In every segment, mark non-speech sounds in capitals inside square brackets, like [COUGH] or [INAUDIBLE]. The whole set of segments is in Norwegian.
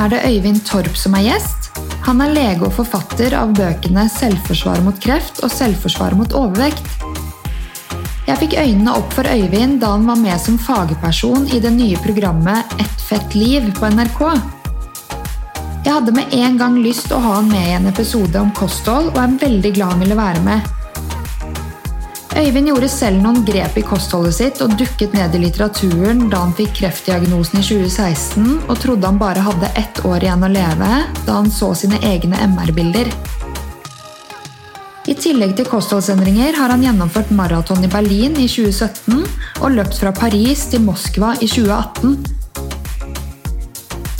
Er det Øyvind Torp som er gjest. Han er lege og forfatter av bøkene 'Selvforsvar mot kreft' og 'Selvforsvar mot overvekt'. Jeg fikk øynene opp for Øyvind da han var med som fagperson i det nye programmet Ett fett liv' på NRK. Jeg hadde med en gang lyst til å ha han med i en episode om kosthold, og er veldig glad han ville være med. Øyvind gjorde selv noen grep i kostholdet sitt og dukket ned i litteraturen da han fikk kreftdiagnosen i 2016 og trodde han bare hadde ett år igjen å leve da han så sine egne MR-bilder. I tillegg til kostholdsendringer har han gjennomført maraton i Berlin i 2017 og løpt fra Paris til Moskva i 2018.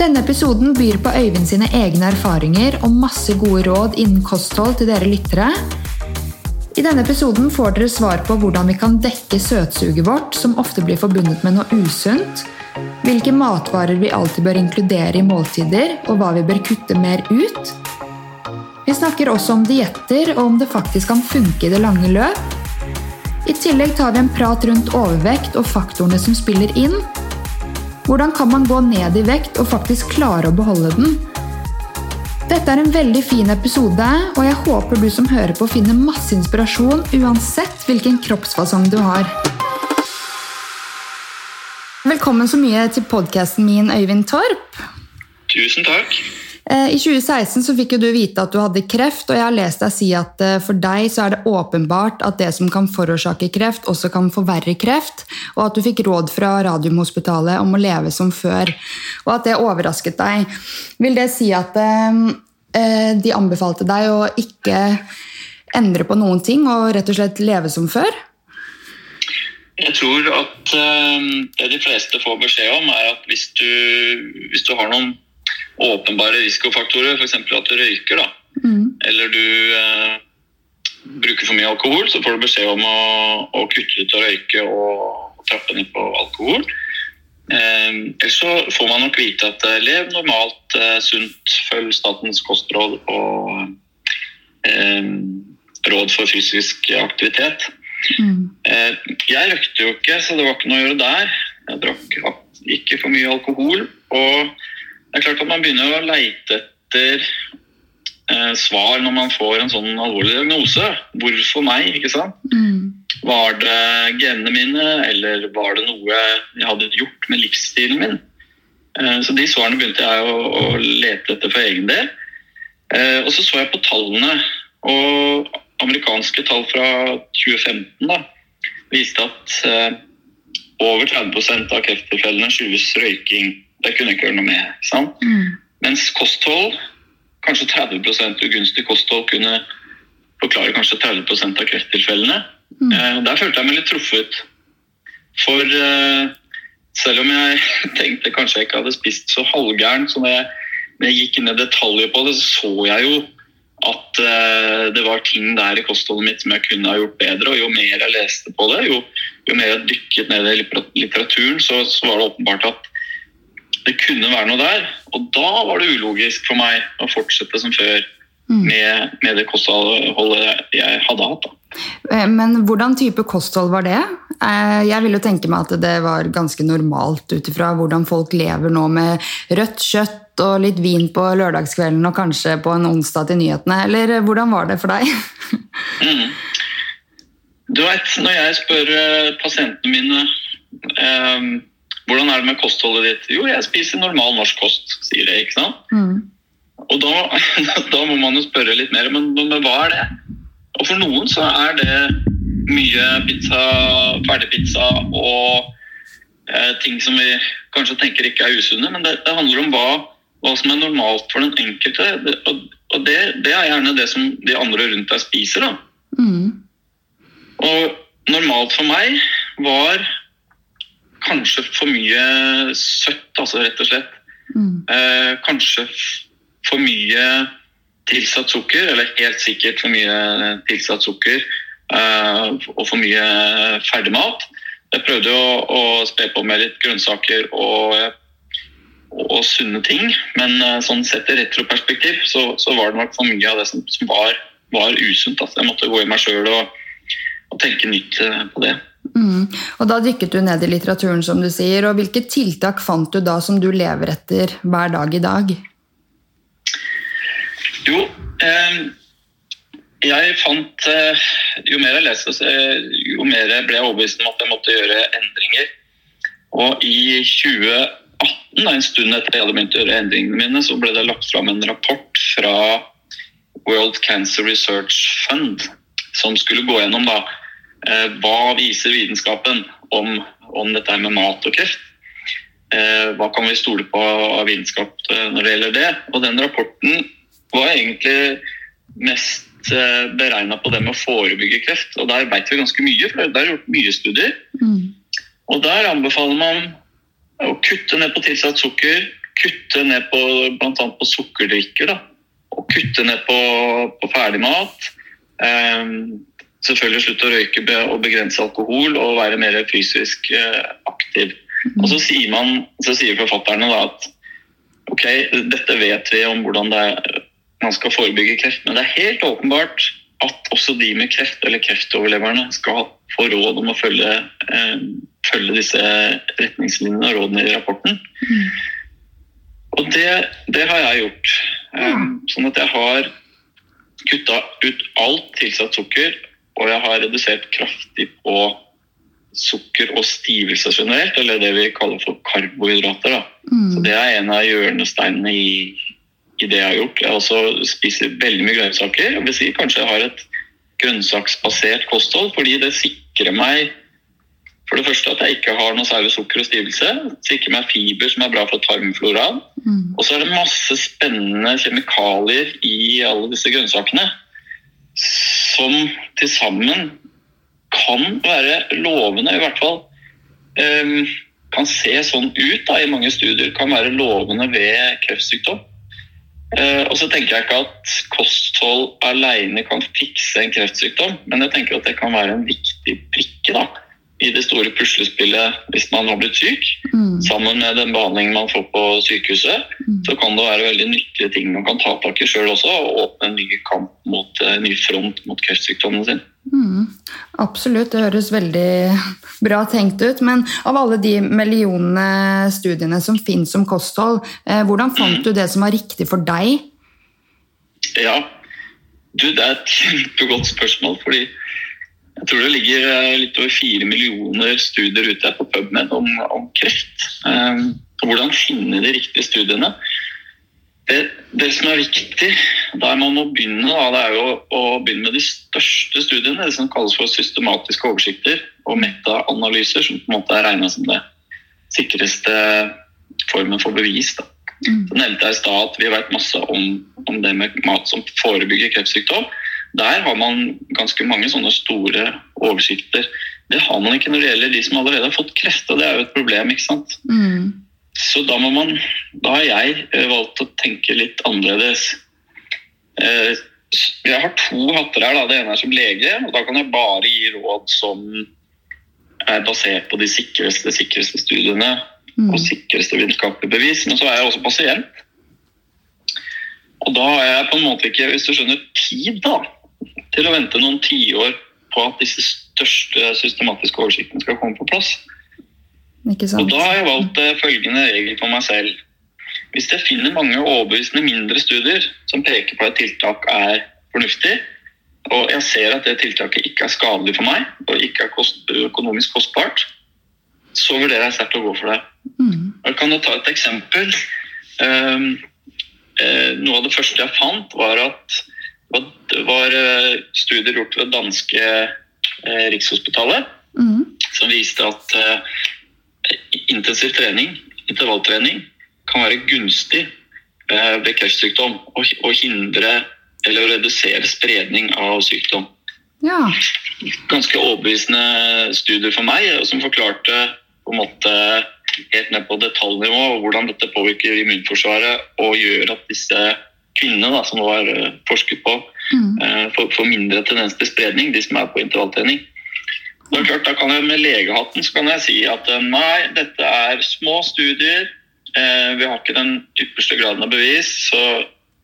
Denne episoden byr på Øyvind sine egne erfaringer og masse gode råd innen kosthold til dere lyttere. I denne episoden får dere svar på hvordan vi kan dekke søtsuget vårt, som ofte blir forbundet med noe usunt, hvilke matvarer vi alltid bør inkludere i måltider, og hva vi bør kutte mer ut. Vi snakker også om dietter og om det faktisk kan funke i det lange løp. I tillegg tar vi en prat rundt overvekt og faktorene som spiller inn. Hvordan kan man gå ned i vekt og faktisk klare å beholde den? Dette er en veldig fin episode, og jeg håper du som hører på finner masse inspirasjon uansett hvilken kroppsfasong du har. Velkommen så mye til podkasten min, Øyvind Torp. Tusen takk. Eh, I 2016 så fikk jo du vite at du hadde kreft, og jeg har lest deg si at eh, for deg så er det åpenbart at det som kan forårsake kreft, også kan forverre kreft, og at du fikk råd fra Radiumhospitalet om å leve som før, og at det overrasket deg. Vil det si at eh, de anbefalte deg å ikke endre på noen ting og rett og slett leve som før? Jeg tror at det de fleste får beskjed om, er at hvis du, hvis du har noen åpenbare risikofaktorer, f.eks. at du røyker, da, mm. eller du eh, bruker for mye alkohol, så får du beskjed om å, å kutte ut å røyke og, trappe ned på alkohol. Eh, Eller så får man nok vite at uh, lev normalt, sunt, følg statens kostråd og råd for fysisk aktivitet. Mm. Jeg røykte jo ikke, så det var ikke noe å gjøre der. Jeg drakk ikke for mye alkohol. Og det er klart at man begynner å leite etter eh, svar når man får en sånn alvorlig diagnose. Hvorfor meg? ikke sant? Mm. Var det genene mine, eller var det noe jeg hadde gjort med livsstilen min? Eh, så de svarene begynte jeg å, å lete etter for egen del. Eh, og så så jeg på tallene. Og amerikanske tall fra 2015 da, viste at eh, over 30% av krefttilfellene skyldes røyking. Det kunne jeg ikke gjøre noe med. sant? Mm. Mens kosthold, kanskje 30 ugunstig kosthold, kunne forklare kanskje 30 av krefttilfellene. Mm. Eh, der følte jeg meg litt truffet. For eh, selv om jeg [LAUGHS] tenkte kanskje jeg ikke hadde spist så halvgærent, så når jeg, når jeg gikk inn i detaljer på det, så så jeg jo at eh, det var ting der i kostholdet mitt som jeg kunne ha gjort bedre. Og jo mer jeg leste på det, jo, jo mer jeg dykket ned i litteraturen, så, så, var det åpenbart at det kunne være noe der. Og da var det ulogisk for meg å fortsette som før Mm. med, med, det kostholdet jeg hadde hatt. Da. Men hvordan type kosthold var det? Eh, jeg vil jo tenke meg at det var ganske normalt ut ifra hvordan folk lever nå med rødt kjøtt og litt vin på lørdagskvelden og kanskje på en onsdag til nyhetene. Eller hvordan var det for deg? [LAUGHS] Mm. Du vet, Når jeg spør pasientene mine eh, hvordan er det med kostholdet ditt, jo, jeg spiser normal norsk kost, sier jeg. ikke sant? Mm. Og da, [LAUGHS] da, må man jo spørre litt mer, men, men, hva er det? Og for noen så er det mye pizza, ferdigpizza og eh, ting som vi kanskje tenker ikke er usunne, men det, det handler om hva, hva, som er normalt for den enkelte. Det, og, og det, det, er gjerne det som de andre rundt deg spiser. da. Mm. Og normalt for meg var kanskje for mye søtt, altså rett og slett. Mm. Eh, kanskje for mye tilsatt sukker, eller helt sikkert for mye tilsatt sukker. og for mye ferdigmat. Jeg prøvde å, å spe på med litt grønnsaker og, og sunne ting, men sånn sett i retroperspektiv så, så, var det nok for mye av det som, som var, var, usunt. Altså, jeg måtte gå i meg sjøl og, og, tenke nytt på det. Mm. Og Da dykket du ned i litteraturen, som du sier. og Hvilke tiltak fant du da som du lever etter hver dag i dag? Jo, eh, jeg fant eh, Jo mer jeg leste, jo mer ble jeg overbevist om at jeg måtte gjøre endringer. Og i 2018, en stund etter jeg hadde begynt å gjøre endringene mine, så ble det lagt fram en rapport fra World Cancer Research Fund som skulle gå gjennom da Eh, hva viser vitenskapen om, om dette med mat og kreft? Eh, hva kan vi stole på av vitenskap eh, når det gjelder det? Og den rapporten var egentlig mest beregna på det med å forebygge kreft. Og der vet vi ganske mye, for det er gjort mye studier. Mm. Og der anbefaler man å kutte ned på tilsatt sukker, kutte ned på bl.a. på sukkerdrikker. Da, og kutte ned på, på ferdigmat. Um, selvfølgelig slutte å røyke og begrense alkohol og være mer fysisk eh, aktiv. Og så sier, man, så sier forfatterne at ok, dette vet vi om hvordan er, man skal forebygge kreft, men det er helt åpenbart at også de med kreft eller kreftoverleverne skal få råd om å følge, eh, følge disse retningslinjene og rådene i rapporten. Og det, det, har jeg gjort. Um, sånn at jeg har kutta ut alt tilsatt sukker og jeg har redusert kraftig på sukker og stivelse generelt, eller det vi kaller for karbohydrater. Mm. Så Det er en av hjørnesteinene i, i, det jeg har gjort. Jeg også spiser veldig mye grønnsaker. Jeg vil si kanskje jeg har et grønnsaksbasert kosthold, fordi det sikrer meg for det første at jeg ikke har noe særlig sukker og stivelse. Sikrer meg fiber som er bra for tarmfloraen. Mm. Og så er det masse spennende kjemikalier i alle disse grønnsakene som til sammen kan være lovende, i hvert fall um, kan se sånn ut da, i mange studier, kan være lovende ved kreftsykdom. Uh, og så tenker jeg ikke at kosthold alene kan fikse en kreftsykdom, men jeg tenker at det kan være en viktig brikke da, i det store puslespillet hvis man har blitt syk. Mm. Sammen med den behandlingen man får på sykehuset, mm. så kan det være veldig nyttige ting man kan ta tak i sjøl også, og åpne en ny kamp mot en eh, ny front mot kreftsykdommen sin. Mm. Absolutt, det høres veldig bra tenkt ut. Men av alle de millionene studiene som finnes om kosthold, eh, hvordan fant du det som var riktig for deg? Ja, du, det er et [LAUGHS] kjempegodt spørsmål. fordi jeg tror det ligger eh, litt over fire millioner studier ute på PubMed om, om kreft. Um, hvordan finne de riktige studiene? Det, det, som er viktig der man må begynne, da, det er jo å begynne med de største studiene. Det som kalles for systematiske oversikter og meta-analyser, som på en måte er regna som det sikreste formen for bevis. Da. Mm. Så nevnte jeg i stad at vi vet masse om, om det med mat som forebygger kreftsykdom. Der har man ganske mange sånne store oversikter. Det har man ikke når det gjelder de som allerede har fått kreft, og det er jo et problem. ikke sant? Mm. Så da må man Da har jeg eh, valgt å tenke litt annerledes. Eh, jeg har to hatter her. Da. Det ene er som lege, og da kan jeg bare gi råd som er basert på de sikreste, sikreste studiene mm. og sikreste vitenskapelige bevis. Men så er jeg også pasient. Og da har jeg på en måte ikke, hvis du skjønner, tid da, til å vente noen tiår på at disse største systematiske oversiktene skal komme på plass. Og Da har jeg valgt eh, følgende regel for meg selv. Hvis jeg finner mange overbevisende mindre studier som peker på at tiltak er fornuftig, og jeg ser at det tiltaket ikke er skadelig for meg og ikke er kost, økonomisk kostbart, så vurderer jeg sterkt å gå for det. Mm. Jeg kan ta et eksempel. Um, uh, noe av det første jeg fant, var at det var eh, studier gjort ved danske eh, Rikshospitalet mm. som viste at eh, intensiv trening, intervalltrening, kan være gunstig ved kreftsykdom og hindre eller redusere spredning av sykdom. Ja. Ganske overbevisende studier for meg, som forklarte på en måte helt ned på detaljnivå hvordan dette påvirker immunforsvaret og gjør at disse kvinnene da, som var forsket på, Mm. Eh, Får får mindre tendens til spredning, de som er på intervalltrening. Det er klart, da kan jeg Med legehatten så kan jeg si at eh, nei, dette er små studier. Eh, vi har ikke den ypperste graden av bevis, så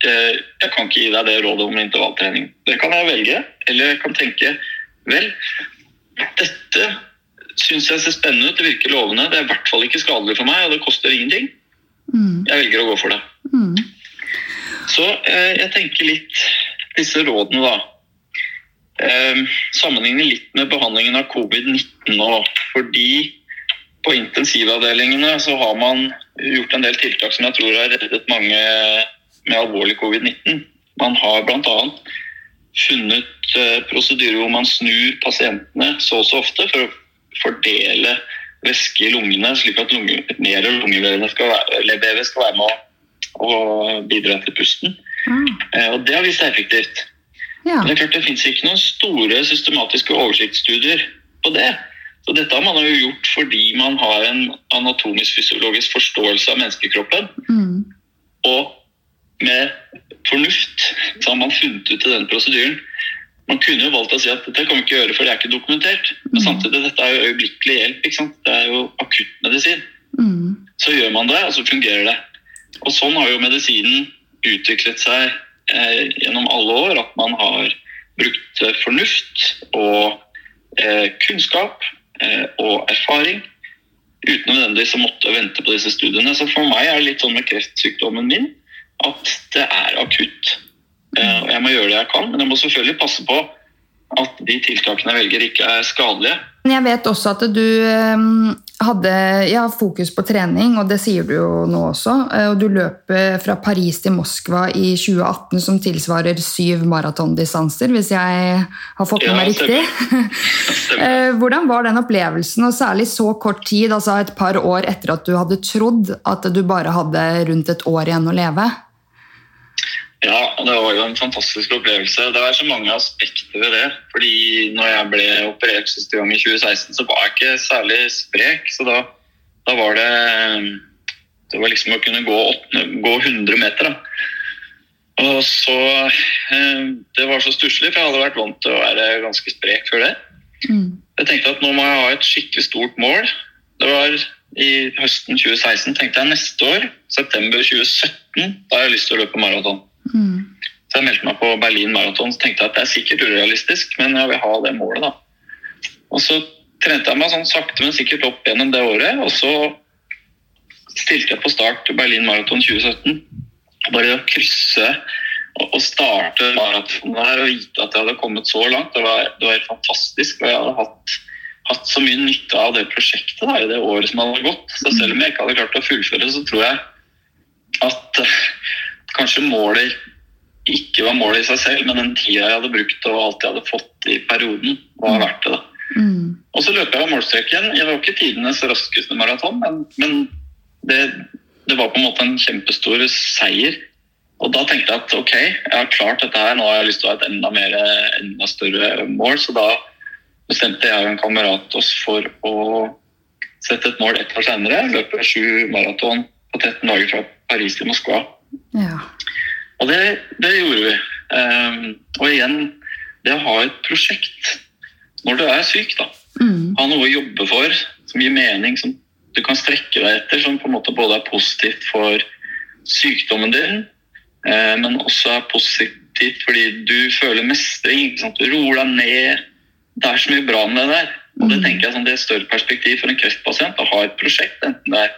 eh, jeg kan ikke gi deg det rådet om intervalltrening. Det kan jeg velge, eller jeg kan tenke vel, dette syns jeg ser spennende ut, det virker lovende. Det er i hvert fall ikke skadelig for meg, og det koster ingenting. Mm. Jeg velger å gå for det. Mm. Så eh, jeg tenker litt disse rådene, da. Eh, sammenligne litt med behandlingen av covid-19 nå. Fordi på intensivavdelingene så har man gjort en del tiltak som jeg tror har reddet mange med alvorlig covid-19. Man har bl.a. funnet eh, prosedyrer hvor man snur pasientene så og så ofte for å fordele væske i lungene, slik at lunge, mer lungevevet skal, skal være med å, å bidra til pusten. Eh, Og det har vist seg effektivt. Ja. Men det er klart det finnes ikke noen store systematiske oversiktsstudier på det. Så dette har man jo gjort fordi man har en anatomisk-fysiologisk forståelse av menneskekroppen. Mm. Og med fornuft så har man funnet ut i den prosedyren. Man kunne jo valgt å si at dette kan vi ikke gjøre, for det er ikke dokumentert. Men samtidig, dette er jo øyeblikkelig hjelp. ikke sant? Det er jo akuttmedisin. Mm. Så gjør man det, og så fungerer det. Og sånn har jo medisinen utviklet seg eh, gjennom alle år. At man har brukt eh, fornuft og eh, kunnskap eh, og erfaring uten nødvendigvis å måtte vente på disse studiene. Så for meg er det litt sånn med kreftsykdommen min at det er akutt. Eh, og jeg må gjøre det jeg kan, men jeg må selvfølgelig passe på at de tiltakene jeg velger, ikke er skadelige. Jeg vet også at du eh, hadde ja, fokus på trening, og det sier du jo nå også. eh, Og du løp eh, fra Paris til Moskva i 2018, som tilsvarer syv maratondistanser, hvis jeg har fått med meg riktig. [LAUGHS] Eh, Hvordan var den opplevelsen, og særlig så kort tid, altså et par år etter at du hadde trodd at du bare hadde rundt et år igjen å leve? Ja, og det var jo en fantastisk opplevelse. Det er så mange aspekter ved det. Fordi når jeg ble operert siste gang i 2016, så var jeg ikke særlig sprek. Så da, da var det Det var liksom å kunne gå, gå 100 meter. Da. Og så eh, Det var så stusslig, for jeg hadde vært vant til å være ganske sprek før det. Mm. Jeg tenkte at nå må jeg ha et skikkelig stort mål. Det var i høsten 2016. tenkte jeg neste år, september 2017, da har jeg lyst til å løpe maraton. Mm. Så jeg meldte meg på Berlin Marathon og tenkte at det er sikkert urealistisk, men jeg vil ha det målet. da. Og så trente jeg meg sånn sakte, men sikkert opp gjennom det året. Og så stilte jeg på start Berlin Marathon 2017. Bare å krysse og starte maratonet her og vite at jeg hadde kommet så langt, det var, det var helt fantastisk. Og jeg hadde hatt, hatt så mye nytte av det prosjektet da, i det året som hadde gått. Så selv om jeg ikke hadde klart å fullføre, så tror jeg at kanskje målet ikke var målet i seg selv, men den tida jeg hadde brukt og alt jeg hadde fått i perioden, var verdt det. Mm. Og så løp jeg av målstreken. Jeg var ikke tidenes raskeste maraton, men, men det, det var på en måte en kjempestor seier. Og da tenkte jeg at ok, jeg har klart dette her, nå har jeg lyst til å ha et enda, mer, enda større mål. Så da bestemte jeg og en kamerat oss for å sette et mål ett år senere. Løpe sju maraton på 13 dager fra Paris til Moskva. Ja. Og det, det gjorde vi. Um, og igjen, det å ha et prosjekt når du er syk, da. Mm. Ha noe å jobbe for som gir mening, som du kan strekke deg etter, som på en måte både er positivt for sykdommen din, eh, men også er positivt fordi du føler mestring. Du roer deg ned. Det er så mye bra med det der. Og det Mm. tenker jeg sånn, det er et større perspektiv for en kreftpasient å ha et prosjekt, enten det er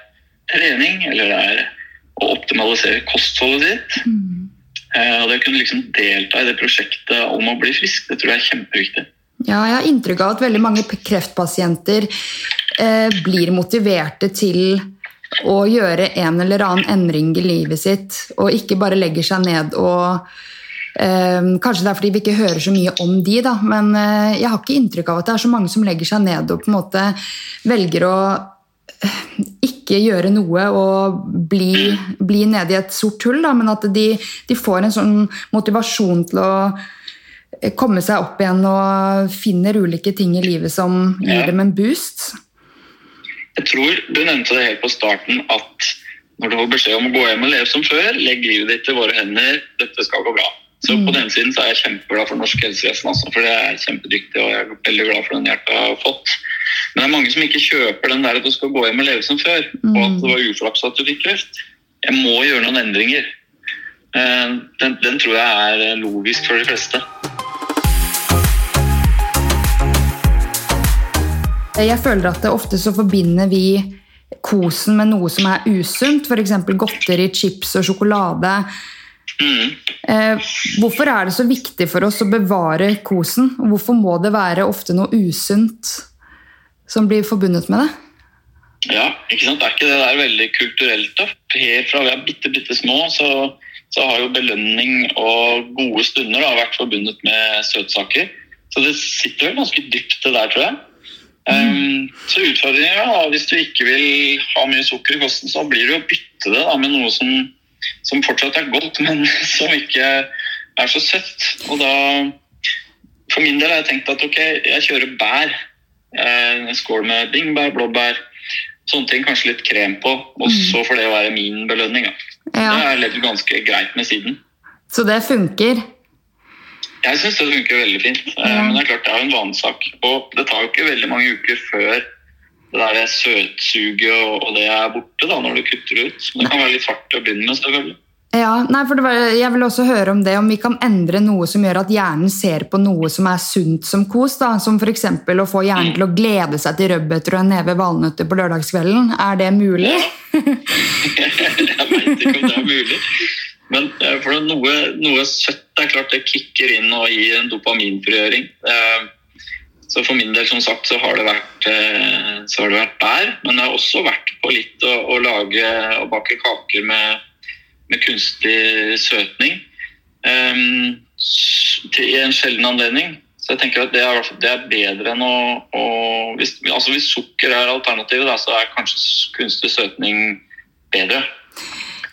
trening eller det er å optimalisere kostholdet sitt. Mm. Eh, Og det å kunne liksom delta i det prosjektet om å bli frisk, det tror jeg er kjempeviktig. Ja, jeg har inntrykk av at veldig mange kreftpasienter eh, blir motiverte til å gjøre en eller annen endring i livet sitt, og ikke bare legger seg ned og eh, Kanskje det er fordi vi ikke hører så mye om de, da, men eh, jeg har ikke inntrykk av at det er så mange som legger seg ned og på en måte velger å eh, ikke gjøre noe og bli, bli nede i et sort hull, da, men at de, de får en sånn motivasjon til å komme seg opp igjen og finner ulike ting i livet som gir Ja. dem en boost. Jeg tror du nevnte det helt på starten at når du får beskjed om å gå hjem og leve som før, legg livet ditt i våre hender, dette skal gå bra. Så Mm. på den siden så er jeg kjempeglad for norsk helsevesen, altså, for det er kjempedyktig, og jeg er veldig glad for den hjelpa jeg har fått. Men det er mange som ikke kjøper den der at du skal gå hjem og leve som før, og at Mm. det var uflaks at du fikk kreft. Jeg må gjøre noen endringer. Eh, Den, den tror jeg er eh, logisk for de fleste. Jeg føler at det ofte så forbinder vi kosen med noe som er usunt, f.eks. godteri, chips og sjokolade. Mm. Eh, hvorfor er det så viktig for oss å bevare kosen? Og hvorfor må det være ofte noe usunt som blir forbundet med det? Ja, ikke sant? Er ikke det der veldig kulturelt? da? Helt fra vi er bitte, bitte små, så, så har jo belønning og gode stunder da, vært forbundet med søtsaker. Så det sitter vel ganske dypt det der, tror jeg. Um, så utfordringen er da, hvis du ikke vil ha mye sukker i kosten, så blir det å bytte det da, med noe som, som fortsatt er godt, [LAUGHS] men som ikke er så søtt. Og da, for min del har jeg tenkt at ok, jeg kjører bær. Eh, En skål med bingbær, blåbær, sånne ting. Kanskje litt krem på. Og så får det være min belønning. Det Ja, har jeg levd ganske greit med siden. Så det funker. Jeg syns det funker veldig fint. Eh, Ja. Men det er klart det er en vanesak. Og det tar jo ikke veldig mange uker før det der søtsuget og, det er borte, da, når du kutter ut. Det kan være litt hardt å begynne med, selvfølgelig. Ja, nei, for det var, Jeg vil også høre om det, om vi kan endre noe som gjør at hjernen ser på noe som er sunt som kos. da, Som f.eks. å få hjernen til å glede seg til rødbeter og en neve valnøtter på lørdagskvelden. Er det mulig? [LAUGHS] jeg veit ikke om det er mulig. Men eh, for noe, noe søtt det er klart det kicker inn og gir en dopaminfrigjøring. Eh, Så for min del som sagt, så har det vært, eh, så har det vært der. Men det har også vært på litt å, å lage og bake kaker med, med kunstig søtning. Um, til, I en sjelden anledning. Så jeg tenker at det er, det er bedre enn å, å hvis, altså hvis sukker er alternativet, da, så er kanskje kunstig søtning bedre.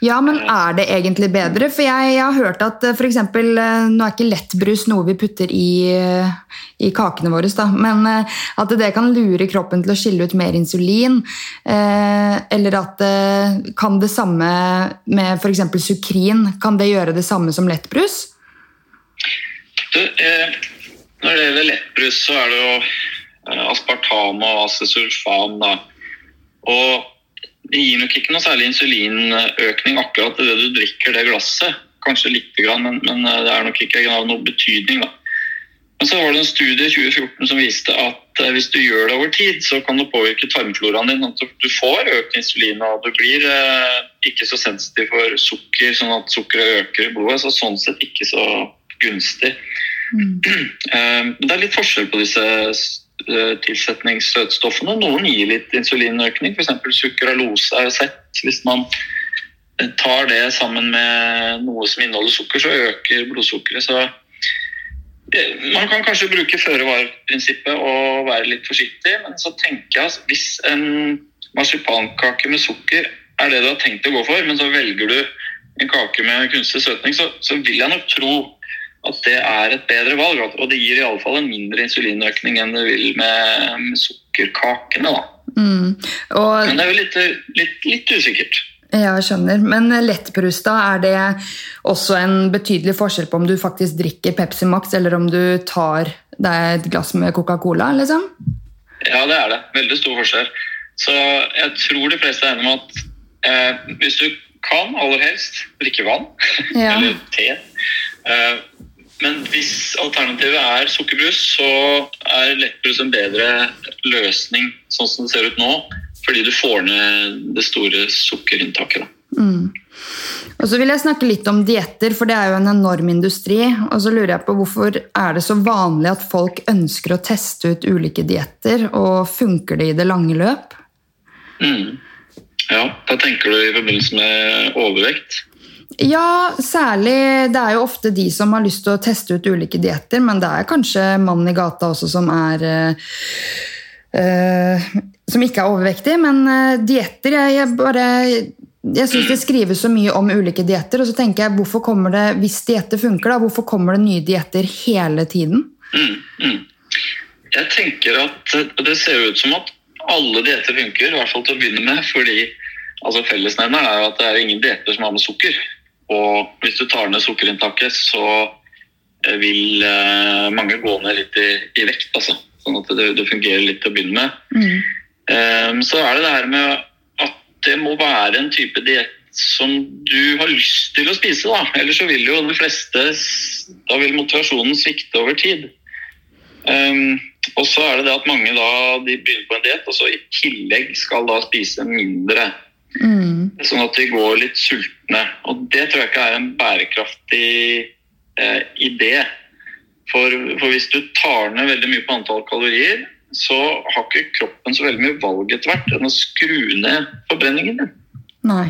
Ja, men er det egentlig bedre? For jeg, jeg har hørt at f.eks. for eksempel, eh, Nå er ikke lettbrus noe vi putter i, eh, i kakene våre, da, men eh, at det kan lure kroppen til å skille ut mer insulin. eh, Eller at eh, kan det samme med f.eks. sukrin Kan det gjøre det samme som lettbrus? Du, eh, når det gjelder lettbrus, så er det jo eh, aspartam og acesulfam. Da. Og det gir nok ikke noe særlig insulinøkning akkurat i det du drikker det glasset. Kanskje lite grann, men, men eh, det er nok ikke av noe betydning. Da. Men så var det en studie i 2014 som viste at eh, hvis du gjør det over tid, så kan det påvirke tarmfloraen din. sånn at Du får økt insulin, og du blir eh, ikke så sensitiv for sukker, sånn at sukkeret øker i blodet. Så sånn sett ikke så gunstig. [CLEARS THROAT] Eh, Det er litt forskjell på disse tilsetningssøtstoffene. Noen gir litt insulinøkning, f.eks. sukralose er sett. Hvis man eh, tar det sammen med noe som inneholder sukker, så øker blodsukkeret. Så eh, man kan kanskje bruke føre-var-prinsippet og være litt forsiktig, men så tenker jeg at hvis en marsipankake med sukker er det du har tenkt å gå for, men så velger du en kake med kunstig søtning, så, så vil jeg nok tro at det er et bedre valg. Og det gir iallfall en mindre insulinøkning enn det vil med, med sukkerkakene. Mm. Og Men det er jo litt, litt, litt usikkert. Jeg skjønner, Men lettbrusta, er det også en betydelig forskjell på om du faktisk drikker Pepsi Max, eller om du tar deg et glass med Coca-Cola? liksom? Ja, det er det. Veldig stor forskjell. Så jeg tror de fleste er enige om at eh, hvis du kan aller helst drikke vann Ja. [LAUGHS] eller te eh, Men hvis alternativet er sukkerbrus, så er lettbrus en bedre løsning sånn som det ser ut nå. Fordi du får ned det store sukkerinntaket. Mm. Og så vil jeg snakke litt om dietter, for det er jo en enorm industri. Og så lurer jeg på hvorfor er det så vanlig at folk ønsker å teste ut ulike dietter, og funker det i det lange løp? Mm. Ja, Da tenker du i forbindelse med overvekt? Ja, særlig Det er jo ofte de som har lyst til å teste ut ulike dietter, men det er kanskje mannen i gata også som er eh, Som ikke er overvektig. Men uh, dietter jeg, jeg jeg syns det skrives så mye om ulike dietter, og så tenker jeg hvorfor kommer det, hvis dietter funker, da, hvorfor kommer det nye dietter hele tiden? Mm, mm. Jeg tenker at det ser ut som at alle dietter funker, i hvert fall til å begynne med. fordi altså Fellesnevneren er at det er ingen dietter som har med sukker. Og hvis du tar ned sukkerinntaket, så eh, vil eh, mange gå ned litt i, i vekt. Altså. Sånn at det, det, fungerer litt til å begynne med. Mm. Um, så er det det her med at det må være en type diett som du har lyst til å spise. da. Ellers så vil jo de fleste Da vil motivasjonen svikte over tid. Um, og så er det det at mange da de begynner på en diett, og så i tillegg skal da spise mindre. Mm. Sånn at de går litt sultne. Og det tror jeg ikke er en bærekraftig eh, idé. For, for, hvis du tar ned veldig mye på antall kalorier, så har ikke kroppen så veldig mye valg etter hvert enn å skru ned forbrenningen din. Nei.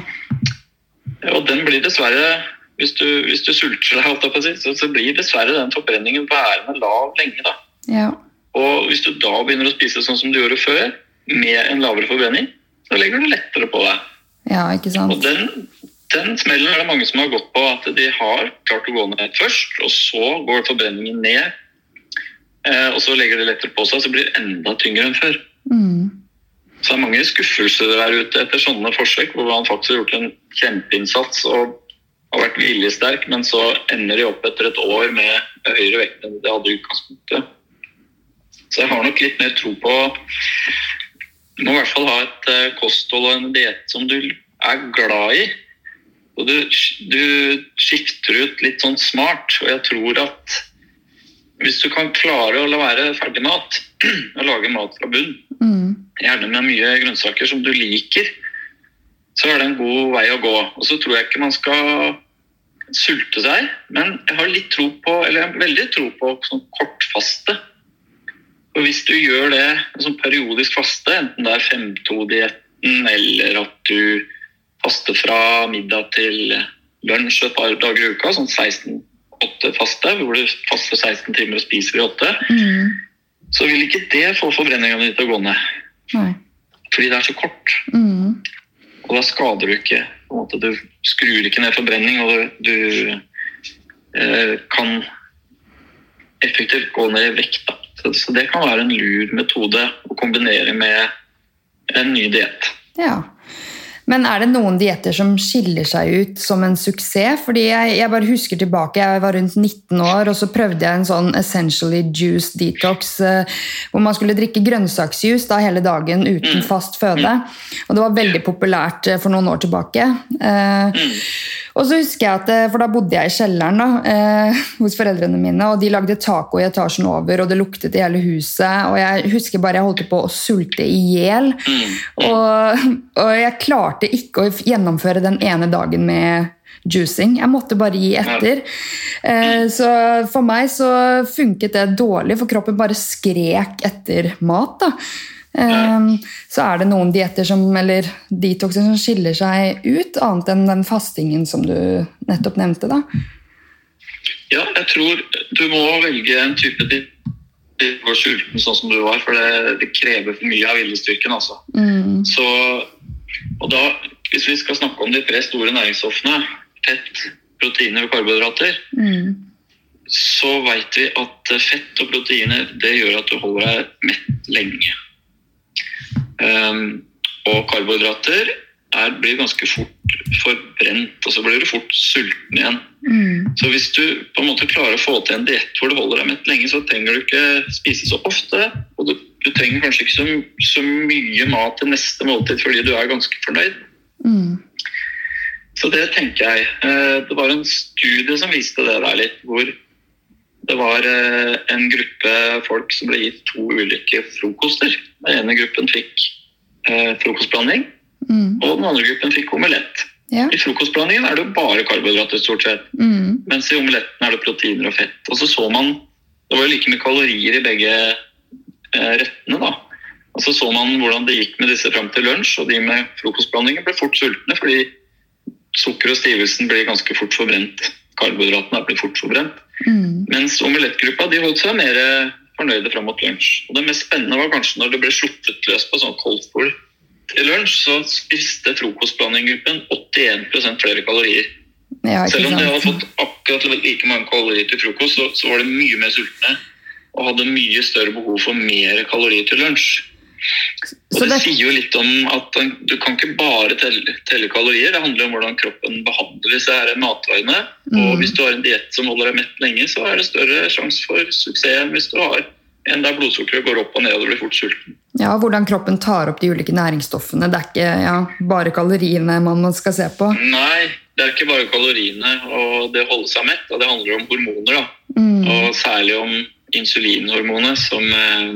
Og den blir dessverre, hvis du, hvis du sulter deg, så, så blir dessverre den forbrenningen værende lav lenge. da. Ja. Og hvis du da begynner å spise sånn som du gjorde før, med en lavere forbrenning, så legger du lettere på deg. Ja, ikke sant? Og den, den smellen er det mange som har gått på. At de har klart å gå ned først, og så går forbrenningen ned. Eh, og så legger det lettere på seg, så blir det enda tyngre enn før. Mm. Så det er mange skuffelser der ute etter sånne forsøk, hvor man faktisk har gjort en kjempeinnsats og har vært viljesterk, men så ender de opp etter et år med høyere vekt enn de hadde i utgangspunktet. Så jeg har nok litt mer tro på Du må i hvert fall ha et eh, kosthold og en diett som du er glad i. Og du, du, skifter ut litt sånn smart. Og jeg tror at hvis du kan klare å la være ferdig mat, [CLEARS THROAT] og lage mat fra bunn, mm. gjerne med mye grønnsaker som du liker, så er det en god vei å gå. Og så tror jeg ikke man skal sulte seg, men jeg har litt tro på, eller jeg har veldig tro på sånn kortfaste. Og hvis du gjør det som periodisk faste, enten det er 5-2-dietten eller at du faster fra middag til lunsj et par dager i uka, sånn 16-8 faste, hvor du faster 16 timer og spiser i 8, Mm. så vil ikke det få forbrenninga di til å gå ned. Nei. Fordi det er så kort. Mm. Og da skader du ikke. Du skrur ikke ned forbrenning, og du, du eh, kan effektivt gå ned i vekt. Da. Så, så det kan være en lur metode å kombinere med en ny diett. Ja. Men er det noen dietter som skiller seg ut som en suksess? Fordi jeg, jeg, bare husker tilbake, jeg var rundt 19 år, og så prøvde jeg en sånn essentially juice detox, eh, hvor man skulle drikke grønnsaksjuice da hele dagen uten fast føde. Og det var veldig populært eh, for noen år tilbake. Eh, og så husker jeg at, eh, For da bodde jeg i kjelleren da, eh, [LAUGHS] hos foreldrene mine, og de lagde taco i etasjen over, og det luktet i hele huset. Og jeg husker bare jeg holdt på å sulte i hjel. Og, [LAUGHS] og jeg klarte ikke å gjennomføre den ene dagen med juicing. Jeg måtte bare gi etter. Eh, så for meg så funket det dårlig, for kroppen bare skrek etter mat. da. Eh, så er det noen dietter som, eller detoxer som skiller seg ut, annet enn den fastingen som du nettopp nevnte. da. Ja, jeg tror du må velge en type diett går sulten sånn som du var, for det, det krever for mye av viljestyrken. altså. Mm. Så, og da, hvis vi skal snakke om de tre store næringsstoffene, fett, proteiner og karbohydrater, Mm. så vet vi at fett og proteiner det gjør at du holder deg mett lenge. Um, og karbohydrater er, blir ganske fort forbrent, og så blir du fort sulten igjen. Mm. Så hvis du på en måte klarer å få til en diett hvor du holder deg mett lenge, så trenger du ikke spise så ofte. Og du, du trenger kanskje ikke så, så mye mat til neste måltid fordi du er ganske fornøyd. Mm. Så det tenker jeg. Eh, Det var en studie som viste det der litt, hvor det var eh, en gruppe folk som ble gitt to ulike frokoster. Den ene gruppen fikk eh, frokostblanding, Mm. og den andre gruppen fikk omelett. Ja. I frokostblandingen er det jo bare karbohydrater, stort sett. Mm. Mens i omeletten er det proteiner og fett. Og så så man Det var jo like mye kalorier i begge eh, rettene, da. Og så så man hvordan det gikk med disse fram til lunsj, og de med frokostblandingen ble fort sultne fordi sukker og stivelsen blir ganske fort forbrent. Karbohydratene blir fort forbrent. Mm. Mens omelettgruppa de holdt seg mer fornøyde fram mot lunsj. Og det mest spennende var kanskje når det ble sluppet løs på sånn koldtbord til lunsj, så spiste frokostblandinggruppen 81% flere kalorier. Ja, Selv om de hadde fått akkurat like mange kalorier til frokost, så, så var de mye mer sultne og hadde mye større behov for mer kalorier til lunsj. Og det, det sier jo litt om at du kan ikke bare telle, telle, kalorier. Det handler om hvordan kroppen behandler disse her matvarene. Mm. Og hvis du har en diett som holder deg mett lenge, så er det større sjanse for suksess enn hvis du har en der blodsukkeret går opp og ned og du blir fort sulten. Ja, Hvordan kroppen tar opp de ulike næringsstoffene. Det er ikke ja, bare kaloriene man skal se på? Nei, det er ikke bare kaloriene og det å holde seg mett. Det handler om hormoner. da. Mm. Og særlig om insulinhormonet, som eh,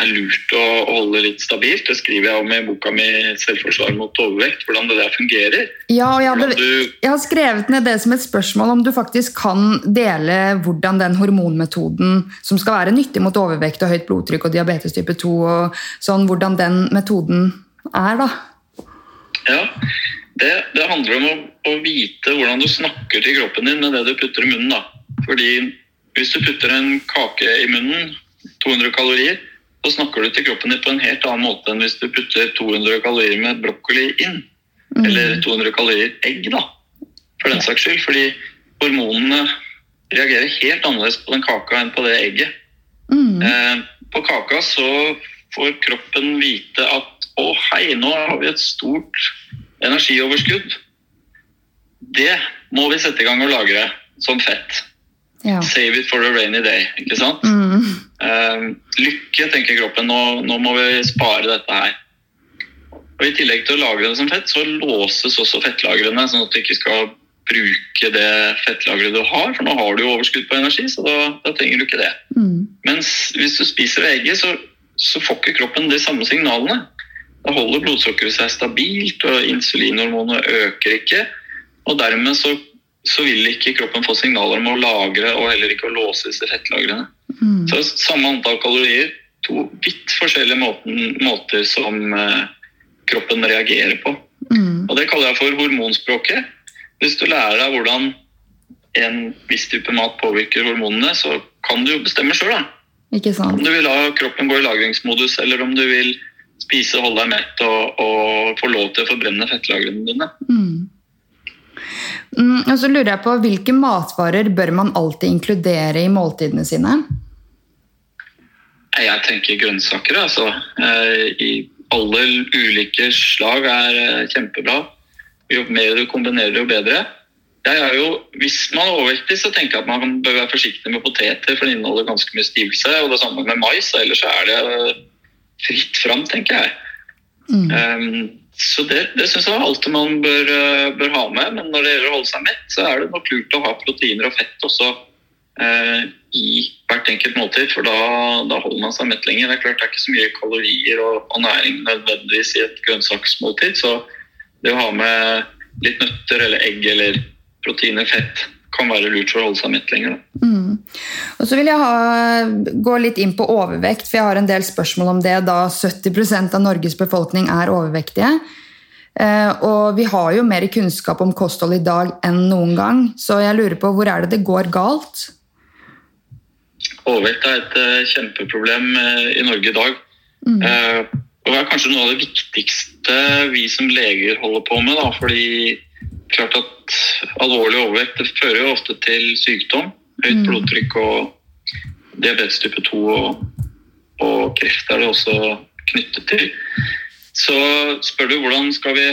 er lurt å holde litt stabilt. Det skriver jeg om i boka mi 'Selvforsvar mot overvekt', hvordan det der fungerer. Ja, og jeg, hadde, du... jeg, har skrevet ned det som et spørsmål om du faktisk kan dele hvordan den hormonmetoden som skal være nyttig mot overvekt og høyt blodtrykk og diabetes type 2, og sånn, hvordan den metoden er, da. Ja, det, det handler om å, å, vite hvordan du snakker til kroppen din med det du putter i munnen. da. Fordi hvis du putter en kake i munnen, 200 kalorier, så snakker du til kroppen din på en helt annen måte enn hvis du putter 200 kalorier med brokkoli inn. Mm. Eller 200 kalorier egg, da, for den saks skyld. Fordi hormonene reagerer helt annerledes på den kaka enn på det egget. Mm. Eh, på kaka så får kroppen vite at å hei, nå har vi et stort energioverskudd. Det må vi sette i gang og lagre som fett. Ja. Save it for a rainy day. ikke sant? Mm. Uh, lykke, tenker kroppen. Nå, nå, må vi spare dette her. Og I tillegg til å lagre det som fett, så låses også fettlagrene, sånn at du ikke skal bruke det fettlageret du har, for nå har du jo overskudd på energi, så da, da trenger du ikke det. Mm. Mens hvis du spiser egget, så, så får ikke kroppen de samme signalene. Da holder blodsukkeret seg stabilt, og insulinhormonet øker ikke. Og dermed så så vil ikke kroppen få signaler om å lagre og heller ikke å låse disse fettlagrene. Mm. Så samme antall kalorier, to vidt forskjellige måten, måter som eh, kroppen reagerer på. Mm. Og Det kaller jeg for hormonspråket. Hvis du lærer deg hvordan en viss type mat påvirker hormonene, så kan du jo bestemme sjøl. Om du vil la kroppen gå i lagringsmodus, eller om du vil spise, holde deg mett og, og få lov til å forbrenne fettlagrene dine. Mm. Mm, og så lurer jeg på, Hvilke matvarer bør man alltid inkludere i måltidene sine? Jeg tenker grønnsaker. altså. Eh, I alle ulike slag er eh, kjempebra. Jo mer du kombinerer, jo bedre. Jo, Hvis man er overvektig, så tenker jeg at man bør være forsiktig med poteter, for det inneholder ganske mye stivelse. Og det samme med mais. Ellers er det fritt fram, tenker jeg. Mm. Um, så det, det syns jeg alltid man bør, eh, bør, ha med. Men når det gjelder å holde seg mett, så er det nok lurt å ha proteiner og fett også eh, i hvert enkelt måltid. For da, da, holder man seg mett lenger. Det er klart det er ikke så mye kalorier og, og næring nødvendigvis i et grønnsaksmåltid. Så det å ha med litt nøtter eller egg eller proteiner, fett, kan være lurt for å holde seg midt lenger. Mm. Og så vil jeg ha, gå litt inn på overvekt, for jeg har en del spørsmål om det, da 70% av Norges befolkning er overvektige. Eh, og vi har jo mer kunnskap om kosthold i dag enn noen gang, så jeg lurer på hvor er det det går galt? Overvekt er et uh, kjempeproblem uh, i Norge i dag. Mm. Og det er kanskje noe av det viktigste vi som leger holder på med. Da, fordi klart at alvorlig overvekt det fører jo ofte til sykdom. Høyt mm. blodtrykk og diabetes type 2 og, og, kreft er det også knyttet til. Så spør du vi,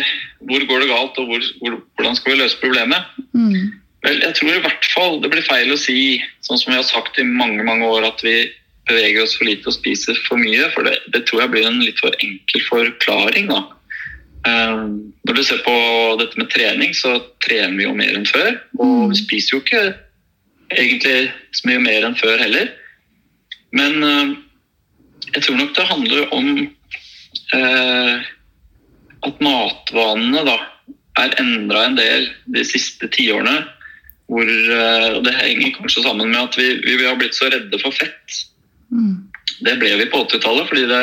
hvor går det galt og hvor, hvor, hvordan skal vi løse problemet? Mm. Vel, jeg tror i hvert fall det blir feil å si, sånn som vi har sagt i mange mange år, at vi beveger oss for lite og spiser for mye. For det, det tror jeg blir en litt for enkel forklaring. da. Eh, når du ser på dette med trening, så trener vi jo mer enn før. Og mm. vi spiser jo ikke egentlig så mye mer enn før heller. Men eh, jeg tror nok det handler om eh, at matvanene da er endra en del de siste tiårene. Hvor det henger kanskje sammen med at vi, vi har blitt så redde for fett. Mm. Det ble vi på 80-tallet fordi det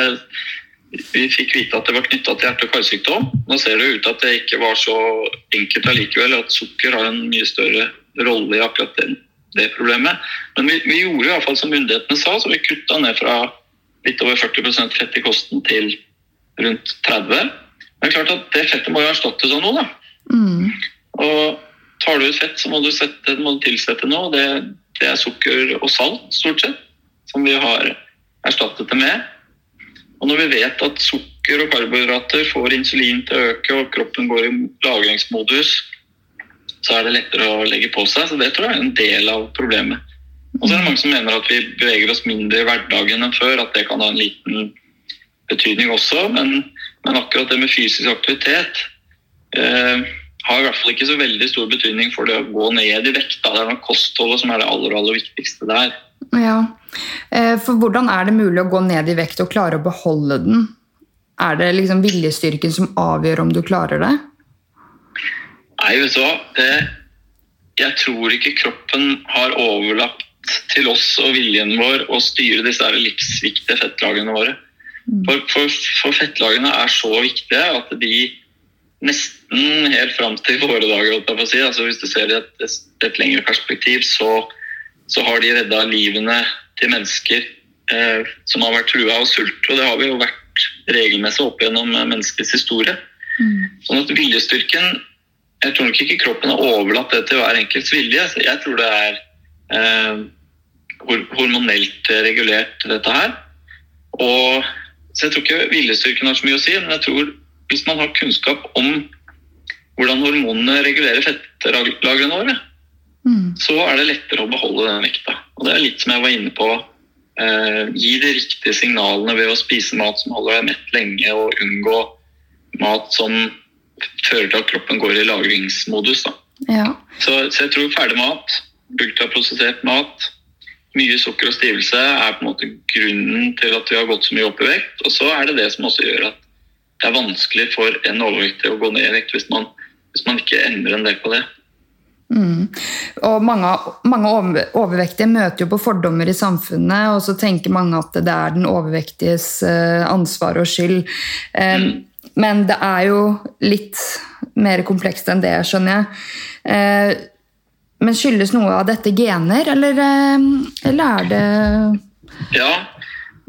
vi fikk vite at det var knytta til hjerte- og karsykdom. Nå ser det ut til at det ikke var så enkelt allikevel, at sukker har en mye større rolle i akkurat den, det problemet. Men vi, vi gjorde i hvert fall som myndighetene sa, så vi kutta ned fra litt over 40% fett i kosten til rundt 30 Men det er klart at det fettet må jo erstattes av noe, da. Mm. Og tar du ut fett, så må du, sette, må du tilsette noe. Det, det er sukker og salt, stort sett, som vi har erstattet det med. Og når vi vet at sukker og karbohydrater får insulin til å øke, og kroppen går i lagringsmodus, så er det lettere å legge på seg. Så det tror jeg er en del av problemet. Og så er det mange som mener at vi beveger oss mindre i hverdagen enn før, at det kan ha en liten betydning også. Men, men akkurat det med fysisk aktivitet eh, har i hvert fall ikke så veldig stor betydning for det å gå ned i vekt. Det er nok kostholdet som er det aller, aller viktigste der. Ja, eh, for hvordan er det mulig å gå ned i vekt og klare å beholde den? Er det liksom viljestyrken som avgjør om du klarer det? Nei, vet du hva. Det, jeg tror ikke kroppen har overlatt til oss og viljen vår å styre disse livsviktige fettlagene våre. Mm. For, for, for, fettlagene er så viktige at de nesten helt fram til våre dager, si, altså hvis du ser det i et, et, lengre perspektiv, så, så, har de redda livene til mennesker eh, som har vært trua av sult. Og det har vi jo vært regelmessig opp gjennom menneskets historie. Mm. Sånn at viljestyrken Jeg tror nok ikke kroppen har overlatt det til hver enkelts vilje. Jeg tror det er eh, hormonelt regulert, dette her. Og, så jeg tror ikke viljestyrken har så mye å si, men jeg tror hvis man har kunnskap om hvordan hormonene regulerer fettlagrene våre, mm. så er det lettere å beholde den vekta. Og det er litt som jeg var inne på. Eh, gi de riktige signalene ved å spise mat som holder deg mett lenge, og unngå mat som fører til at kroppen går i lagringsmodus. Ja. Så, så, jeg tror ferdig mat, ultraprosessert mat, mye sukker og stivelse er på en måte grunnen til at vi har gått så mye opp i vekt. Og så er det det som også gjør at det er vanskelig for en overvektig å gå ned i vekt hvis man, hvis man ikke endrer en del på det. Mm. Og mange, mange, overvektige møter jo på fordommer i samfunnet, og så tenker mange at det er den overvektiges eh, ansvar og skyld. Men det er jo litt mer komplekst enn det, skjønner jeg. Uh, men skyldes noe av dette gener, eller, eh, eller er det Ja,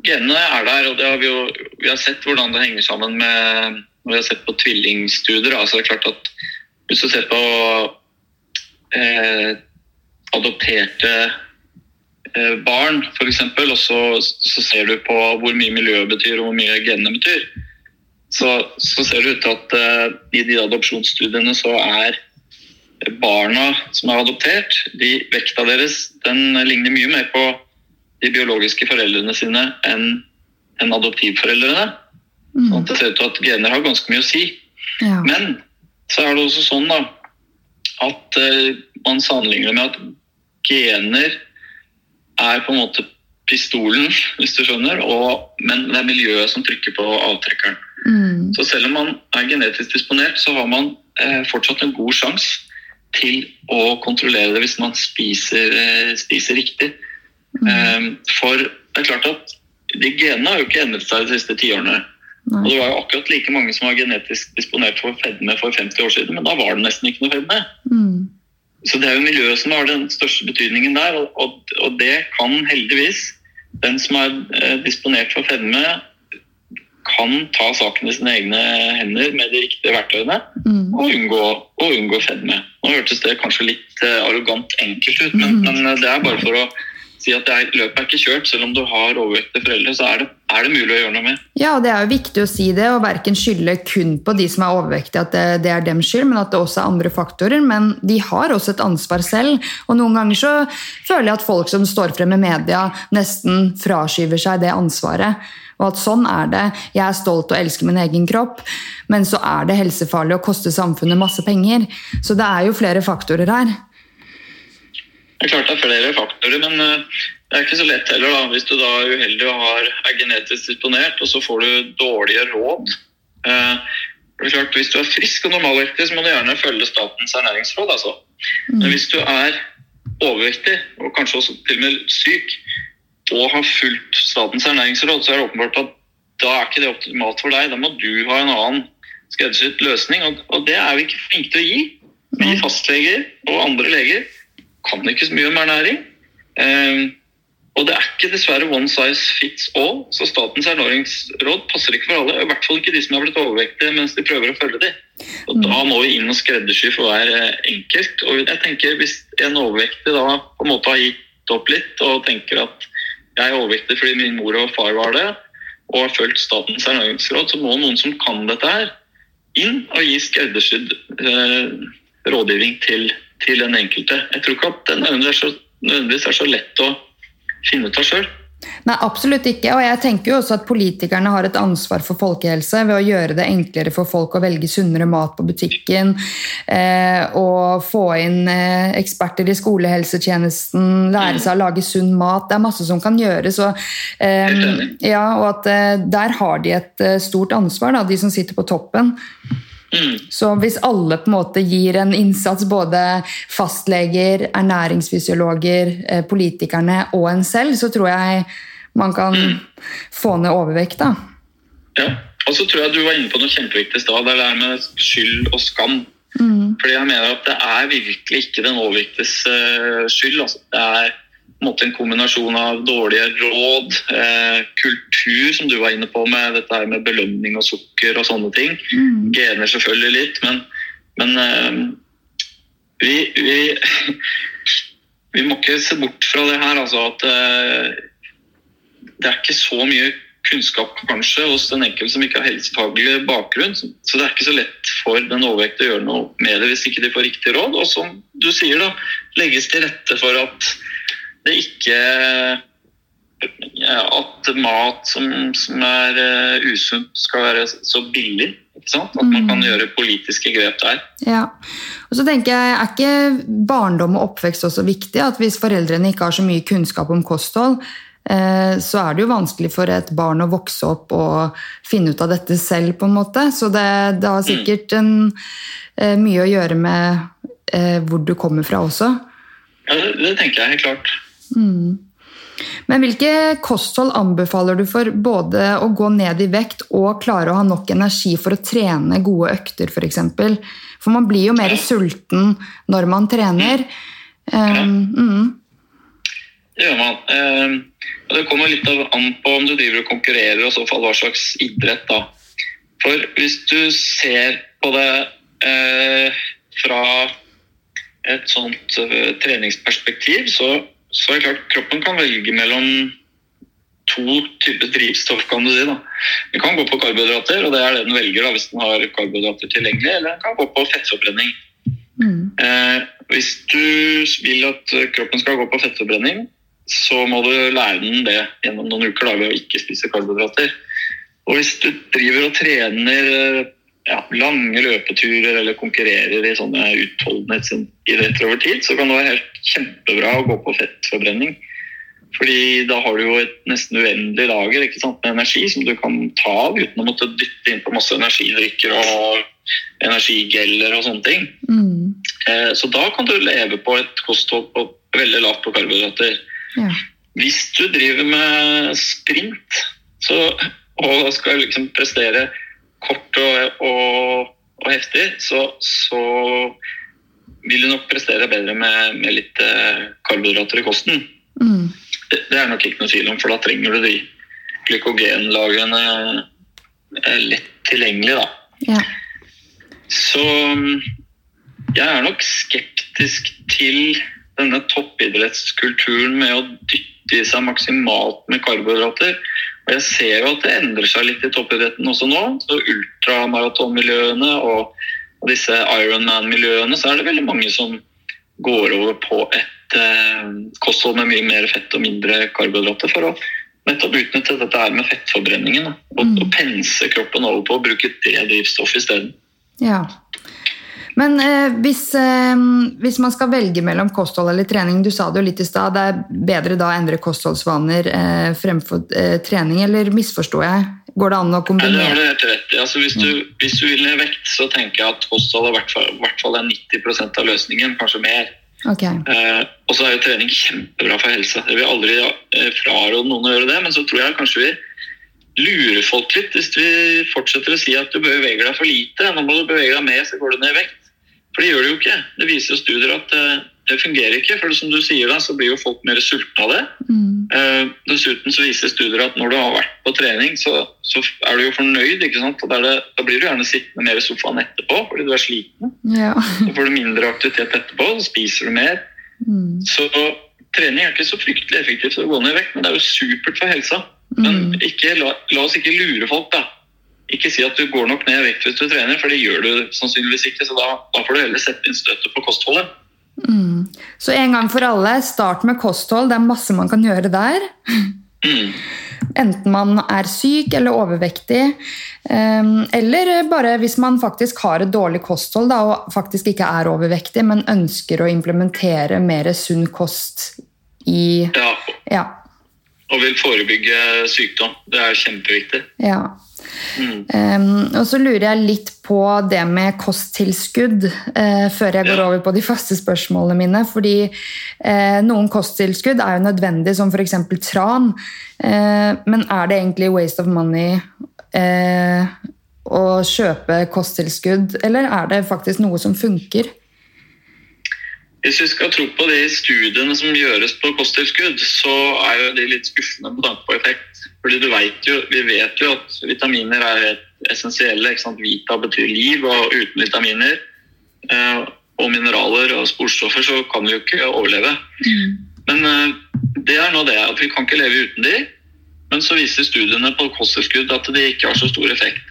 genene er der, og det har vi, jo, vi har sett hvordan det henger sammen med Vi har sett på tvillingstudier. altså det er klart at Hvis du ser på eh, adopterte eh, barn, f.eks., og så, så, ser du på hvor mye miljøet betyr og hvor mye genene betyr, så, så ser det ut til at eh, i de adopsjonsstudiene så er barna som er adoptert, de, vekta deres den ligner mye mer på de biologiske foreldrene sine enn en adoptivforeldrene. Mm. Sånn at det ser ut til at gener har ganske mye å si. Ja. Men så er det også sånn da, at uh, man sammenligner med at gener er på en måte pistolen, [LAUGHS] hvis du skjønner, og, men det er miljøet som trykker på avtrekkeren. Mm. Så selv om man er genetisk disponert, så har man eh, fortsatt en god sjanse til å kontrollere det hvis man spiser, eh, spiser riktig. Mm. Eh, for det er klart at de genene har jo ikke endret seg de siste tiårene. Og det var jo akkurat like mange som var genetisk disponert for fedme for 50 år siden, men da var det nesten ikke noe fedme. Mm. Så det er jo miljøet som har den største betydningen der, og, og, det kan heldigvis den som er eh, disponert for fedme, kan ta saken i sine egne hender med de riktige verktøyene mm. og, unngå, og unngå fedme. Nå hørtes det kanskje litt uh, arrogant enkelt ut, men, mm. men, eh, det er bare for å si at løpet er ikke kjørt. Selv om du har overvektige foreldre, så er det, er det, mulig å gjøre noe med. Ja, og det er jo viktig å si det, og verken skylde kun på de som er overvektige, at det, det, er dems skyld, men at det også er andre faktorer. Men de har også et ansvar selv. Og noen ganger så føler jeg at folk som står frem i media, nesten fraskyver seg det ansvaret. Og at sånn er det. Jeg er stolt og elsker min egen kropp, men så er det helsefarlig å koste samfunnet masse penger. Så det er jo flere faktorer her. Det er klart det er flere faktorer, men eh, det er ikke så lett heller. da. Hvis du da er uheldig og har, er genetisk disponert, og så får du dårlige råd. Eh, det er klart, Hvis du er frisk og normalvektig, så må du gjerne følge Statens ernæringsråd. altså. Men mm. hvis du er overvektig, og kanskje også til og med syk, og har fulgt Statens ernæringsråd, så er det åpenbart at da er ikke det optimalt for deg. Da må du ha en annen skreddersydd løsning, og, og, det er vi ikke flinke til å gi. Vi fastleger og andre leger kan ikke så mye om ernæring. Um, og det er ikke dessverre one size fits all, så Statens ernæringsråd passer ikke for alle. I hvert fall ikke de som har blitt overvektige mens de prøver å følge dem. Og Da må vi inn og skreddersy for hver eh, enkelt. Og jeg tenker Hvis en overvektig da på en måte har gitt opp litt og tenker at jeg er overvektig fordi min mor og far var det, og har fulgt Statens ernæringsråd, så må noen som kan dette her, inn og gi skreddersydd eh, rådgivning til, til, den enkelte. Jeg tror ikke at det nødvendigvis er så lett å finne ut av sjøl. Nei, absolutt ikke. Og jeg tenker jo også at politikerne har et ansvar for folkehelse ved å gjøre det enklere for folk å velge sunnere mat på butikken. Eh, og få inn eh, eksperter i skolehelsetjenesten, lære seg å lage sunn mat. Det er masse som kan gjøres. Og, eh, ja, og at eh, der har de et eh, stort ansvar, da, de som sitter på toppen. Mm. Så hvis alle på en måte gir en innsats, både fastleger, ernæringsfysiologer, eh, politikerne og en selv, så tror jeg man kan mm. få ned overvekt. da. Ja, og så tror jeg du var inne på noe kjempeviktig i stad. Det er det med skyld og skam. Mm. Fordi jeg mener at det er virkelig ikke den overvektes uh, skyld. Altså. Det er en kombinasjon av dårlige råd, eh, kultur, som du var inne på med dette her med belønning og sukker og sånne ting. Mm. Gener selvfølgelig litt, men, men eh, vi, vi, [LAUGHS] vi, må ikke se bort fra det her, altså at eh, det er ikke så mye kunnskap kanskje hos den enkelte som ikke har helsefaglig bakgrunn. Så det er ikke så lett for den overvektige å gjøre noe med det hvis ikke de får riktig råd. Og som du sier, da, legges til rette for at det ikke at mat som, som er uh, usunt, skal være så billig. At man kan mm. gjøre politiske grep der. Ja, og så tenker jeg, Er ikke barndom og oppvekst også viktig? At Hvis foreldrene ikke har så mye kunnskap om kosthold, eh, så er det jo vanskelig for et barn å vokse opp og finne ut av dette selv. på en måte. Så det, det har sikkert en, eh, mye å gjøre med eh, hvor du kommer fra også. Ja, det, det tenker jeg helt klart. Mm. Men hvilke kosthold anbefaler du for både å gå ned i vekt og klare å ha nok energi for å trene gode økter, f.eks.? For, eksempel? for man blir jo mer sulten når man trener. Um, mm. Det gjør man. Um, det kommer litt an på om du driver og konkurrerer, og så fall hva slags idrett. da. For hvis du ser på det uh, fra et sånt uh, treningsperspektiv, så så er det klart kroppen kan velge mellom to typer drivstoff, kan du si. da. Den kan gå på karbohydrater, og det er det den velger da, hvis den har karbohydrater tilgjengelig, eller den kan gå på fettforbrenning. Mm. Eh, hvis du vil at kroppen skal gå på fettforbrenning, så må du lære den det gjennom noen uker da, ved å ikke spise karbohydrater. Og hvis du driver og trener ja, lange løpeturer eller konkurrerer i sånne utholdenhetsidretter over tid, så kan det være helt kjempebra å gå på fettforbrenning. Fordi da har du jo et nesten uendelig lager ikke sant, med energi som du kan ta av uten å måtte dytte inn på masse energidrikker og energigeller og sånne ting. Mm. Eh, så da kan du leve på et kosthold på veldig lavt på karbohydrater. Ja. Hvis du driver med sprint så, og skal liksom prestere kort og, og, og heftig, så, så, vil du nok prestere bedre med, med litt eh, karbohydrater i kosten. Mm. Det, det, er nok ikke noe tvil om, for da trenger du de glykogenlagrene eh, lett tilgjengelig. Da. Ja. Så jeg er nok skeptisk til denne toppidrettskulturen med å dytte i seg maksimalt med karbohydrater. Og jeg ser jo at det endrer seg litt i toppidretten også nå. så Ultramaratonmiljøene og, disse Ironman-miljøene, så er det veldig mange som går over på et eh, kosthold med mye mer fett og mindre karbohydrater for å nettopp utnytte dette her med fettforbrenningen. Og, mm. og pense kroppen over på å bruke det drivstoffet isteden. Ja. Men eh, hvis, eh, hvis, man skal velge mellom kosthold eller trening, du sa det jo litt i stad, det er bedre da å endre kostholdsvaner eh, fremfor eh, trening, eller misforstår jeg? Går det an å kombinere? Nei, det har du helt rett i. Altså, hvis, du, hvis, du, vil ned vekt, så tenker jeg at kosthold er i hvert fall, hvert fall er 90% av løsningen, kanskje mer. Okay. Eh, og så er jo trening kjempebra for helse. Jeg vil aldri eh, fraråde noen å gjøre det, men så tror jeg kanskje vi lurer folk litt hvis vi fortsetter å si at du beveger deg for lite. Nå må du bevege deg mer, så går du ned i vekt. For det gjør det jo ikke. Det viser jo studier at det, eh, fungerer ikke. For som du sier da, så blir jo folk mer sultne av det. Mm. Uh, dessuten så viser studier at når du har vært på trening, så, så er du jo fornøyd. ikke sant? Og det, da blir du gjerne sittende mer i sofaen etterpå fordi du er sliten. Ja. så får du mindre aktivitet etterpå, så spiser du mer. Mm. Så trening er ikke så fryktelig effektivt for å gå ned i vekt, men det er jo supert for helsa. Men ikke, la, la oss ikke lure folk, da. Ikke si at du går nok ned i vekt hvis du trener, for det gjør du sannsynligvis ikke. Så da, da får du heller sette inn støtet på kostholdet. Mm. Så en gang for alle, start med kosthold. Det er masse man kan gjøre der. Mm. Enten man er syk eller overvektig, um, eller bare hvis man faktisk har et dårlig kosthold da, og faktisk ikke er overvektig, men ønsker å implementere mer sunn kost i Ja, Ja. og vil forebygge sykdom. Det er kjempeviktig. ja. Mm. Um, og så lurer jeg litt på det med kosttilskudd uh, før jeg går over på de faste spørsmålene mine. Fordi uh, noen kosttilskudd er jo nødvendig, som f.eks. tran. Uh, men er det egentlig waste of money å kjøpe kosttilskudd, eller er det faktisk noe som funker? Hvis vi skal tro på de studiene som gjøres på kosttilskudd, så er jo de litt skuffende på tanke på effekt. Fordi du vet jo, Vi vet jo at vitaminer er essensielle. ikke sant? Vita betyr liv, og uten vitaminer eh, og mineraler og sporstoffer så kan vi jo ikke overleve. Men eh, det er nå det at vi kan ikke leve uten de. Men så viser studiene på kosttilskudd at de ikke har så stor effekt.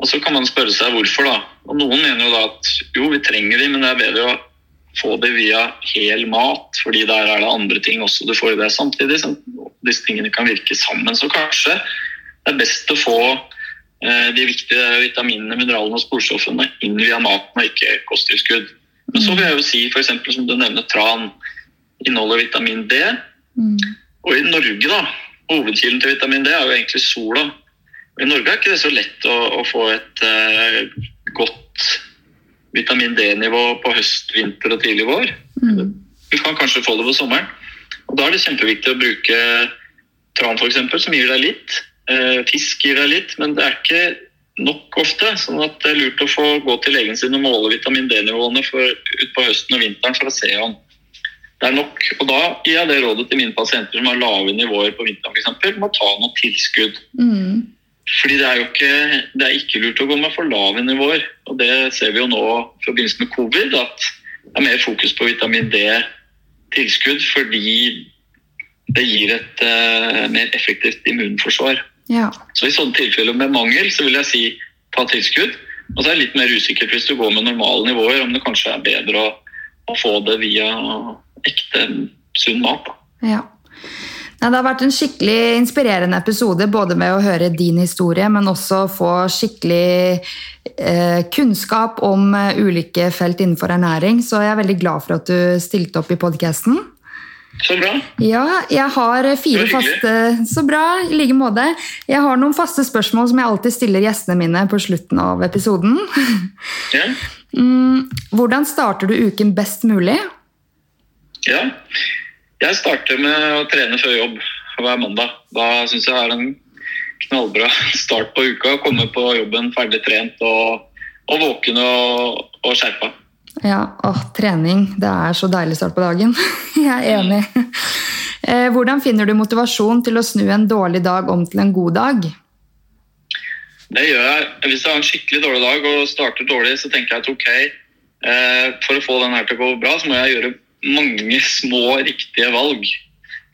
Og så kan man spørre seg hvorfor, da. Og noen mener jo da at jo, vi trenger de, men det er bedre å få det via hel mat, fordi der er det andre ting også du får i det samtidig. Disse tingene kan virke sammen. Så kanskje det er best å få eh, de viktige vitaminene, mineralene og sporstoffene inn via maten og ikke kosttilskudd. Men så vil jeg jo si f.eks. som du nevner tran inneholder vitamin D. Mm. Og i Norge, da, hovedkilden til vitamin D er jo egentlig sola. I Norge er ikke det så lett å, å få et eh, godt vitamin D-nivå på høst, vinter og tidlig vår. Mm. Du kan kanskje få det på sommeren. Og Da er det kjempeviktig å bruke tran eksempel, som gir deg litt. Eh, fisk gir deg litt, men det er ikke nok ofte. sånn at det er lurt å få gå til legen sin og måle vitamin D-nivåene utpå ut på høsten og vinteren for å se om det er nok. Og Da gir jeg det rådet til mine pasienter som har lave nivåer på vinteren eksempel, må ta noe tilskudd. Mm. Fordi det er jo ikke, det er ikke lurt å gå med for lave nivåer. Og det ser vi jo nå i forbindelse med covid, at det er mer fokus på vitamin D-tilskudd fordi det gir et uh, mer effektivt immunforsvar. Ja. Så i sånne tilfeller med mangel, så vil jeg si ta tilskudd. Og så er det litt mer usikkert hvis du går med normale nivåer, om det kanskje er bedre å, å få det via ekte sunn mat. Da. Ja. Det har vært en skikkelig inspirerende episode, både med å høre din historie, men også få skikkelig eh, kunnskap om eh, ulike felt innenfor ernæring. Så jeg er veldig glad for at du stilte opp i podkasten. Så bra. Ja, jeg har fire faste Så bra, i like måte. Jeg har noen faste spørsmål som jeg alltid stiller gjestene mine på slutten av episoden. [LAUGHS] Ja. Mm, hvordan starter du uken best mulig? ja. Jeg starter med å trene før jobb hver mandag. Da syns jeg er en knallbra start på uka. Komme på jobben ferdig trent og, og våken og, og skjerpa. Ja, å, trening. Det er så deilig start på dagen. [LAUGHS] Jeg er enig. Eh, Hvordan finner du motivasjon til å snu en dårlig dag om til en god dag? Det gjør jeg. Hvis jeg har en skikkelig dårlig dag og starter dårlig, så tenker jeg at ok, eh, for å få den her til å gå bra, så må jeg gjøre mange små riktige valg.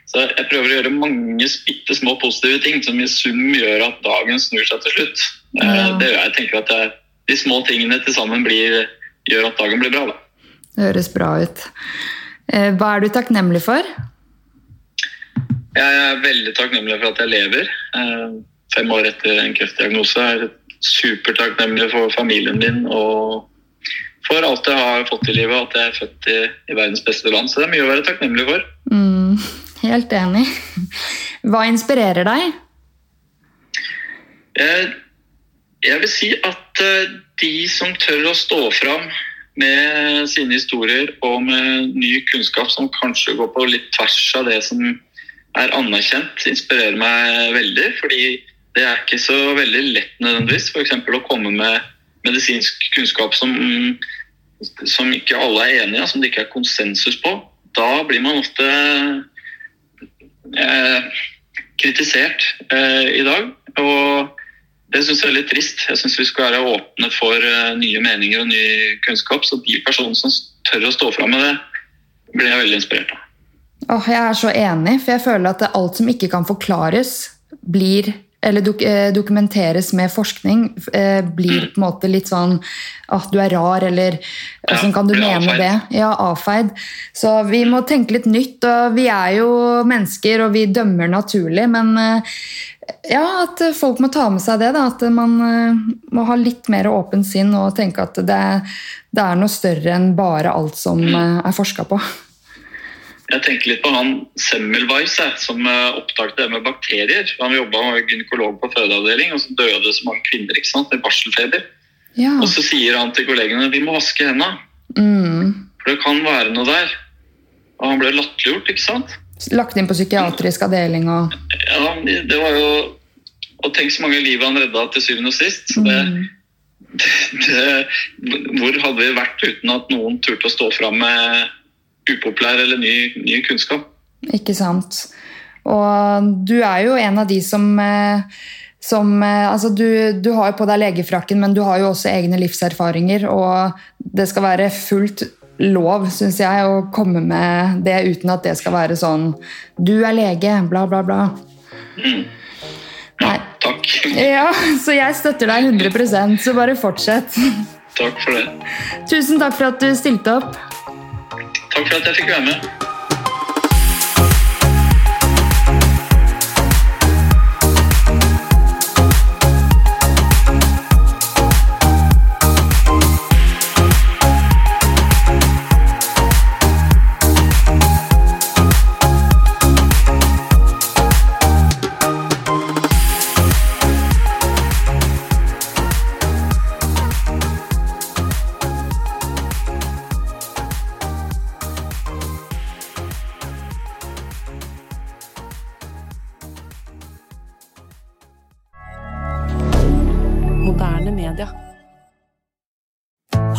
Så jeg prøver å gjøre mange bitte små positive ting som i sum gjør at dagen snur seg til slutt. Eh, Ja. Det gjør jeg. jeg tenker at jeg, De små tingene til sammen blir, gjør at dagen blir bra. Da. Det høres bra ut. Eh, Hva er du takknemlig for? Jeg er veldig takknemlig for at jeg lever. Eh, Fem år etter en kreftdiagnose er jeg supertakknemlig for familien min og for alt jeg har fått i livet, og at jeg er født i, i verdens beste land. Så det er mye å være takknemlig for. Mm, helt enig. Hva inspirerer deg? Jeg, jeg vil si at eh, de som tør å stå fram med sine historier og med ny kunnskap som kanskje går på litt tvers av det som er anerkjent, inspirerer meg veldig. Fordi det er ikke så veldig lett nødvendigvis f.eks. å komme med medisinsk kunnskap som, som ikke alle er enige i, som det ikke er konsensus på. Da blir man ofte eh, kritisert eh, i dag. Og det syns jeg er litt trist. Jeg syns vi skal være åpne for eh, nye meninger og ny kunnskap. Så de personene som tør å stå fram med det, blir jeg veldig inspirert av. Åh, jeg er så enig, for jeg føler at alt som ikke kan forklares, blir eller dok eh, dokumenteres med forskning, eh, blir på en måte litt sånn at du er rar, eller åssen kan du mene avfeid. det? Ja, avfeid. Så vi må tenke litt nytt. og Vi er jo mennesker, og vi dømmer naturlig, men eh, ja, at folk må ta med seg det. Da, at man må ha litt mer åpent sinn og tenke at det, det er noe større enn bare alt som er forska på. Jeg tenker litt på han Semmelweis som eh, oppdaget det med bakterier. Han jobba med gynekolog på fødeavdeling, og så døde så mange kvinner ikke sant, med barselfeber. Ja. Og så sier han til kollegene vi må vaske hendene. Mm. For det kan være noe der. Og han ble latterliggjort, ikke sant. Lagt inn på psykiatrisk avdeling og Ja, det var jo Og tenk så mange liv han redda til syvende og sist. Så det, mm. [LAUGHS] det, hvor hadde vi vært uten at noen turte å stå fram med upopulær eller ny, ny kunnskap. Ikke sant. Og du er jo en av de som eh, som, eh, altså du, du, har jo på deg legefrakken, men du har jo også egne livserfaringer. Og det skal være fullt lov, syns jeg, å komme med det uten at det skal være sånn Du er lege, bla, bla, bla. Mm. Nei. Takk. Ja, Så jeg støtter deg 100% så bare fortsett. Takk for det. Tusen takk for at du stilte opp. Takk for at jeg fikk være med.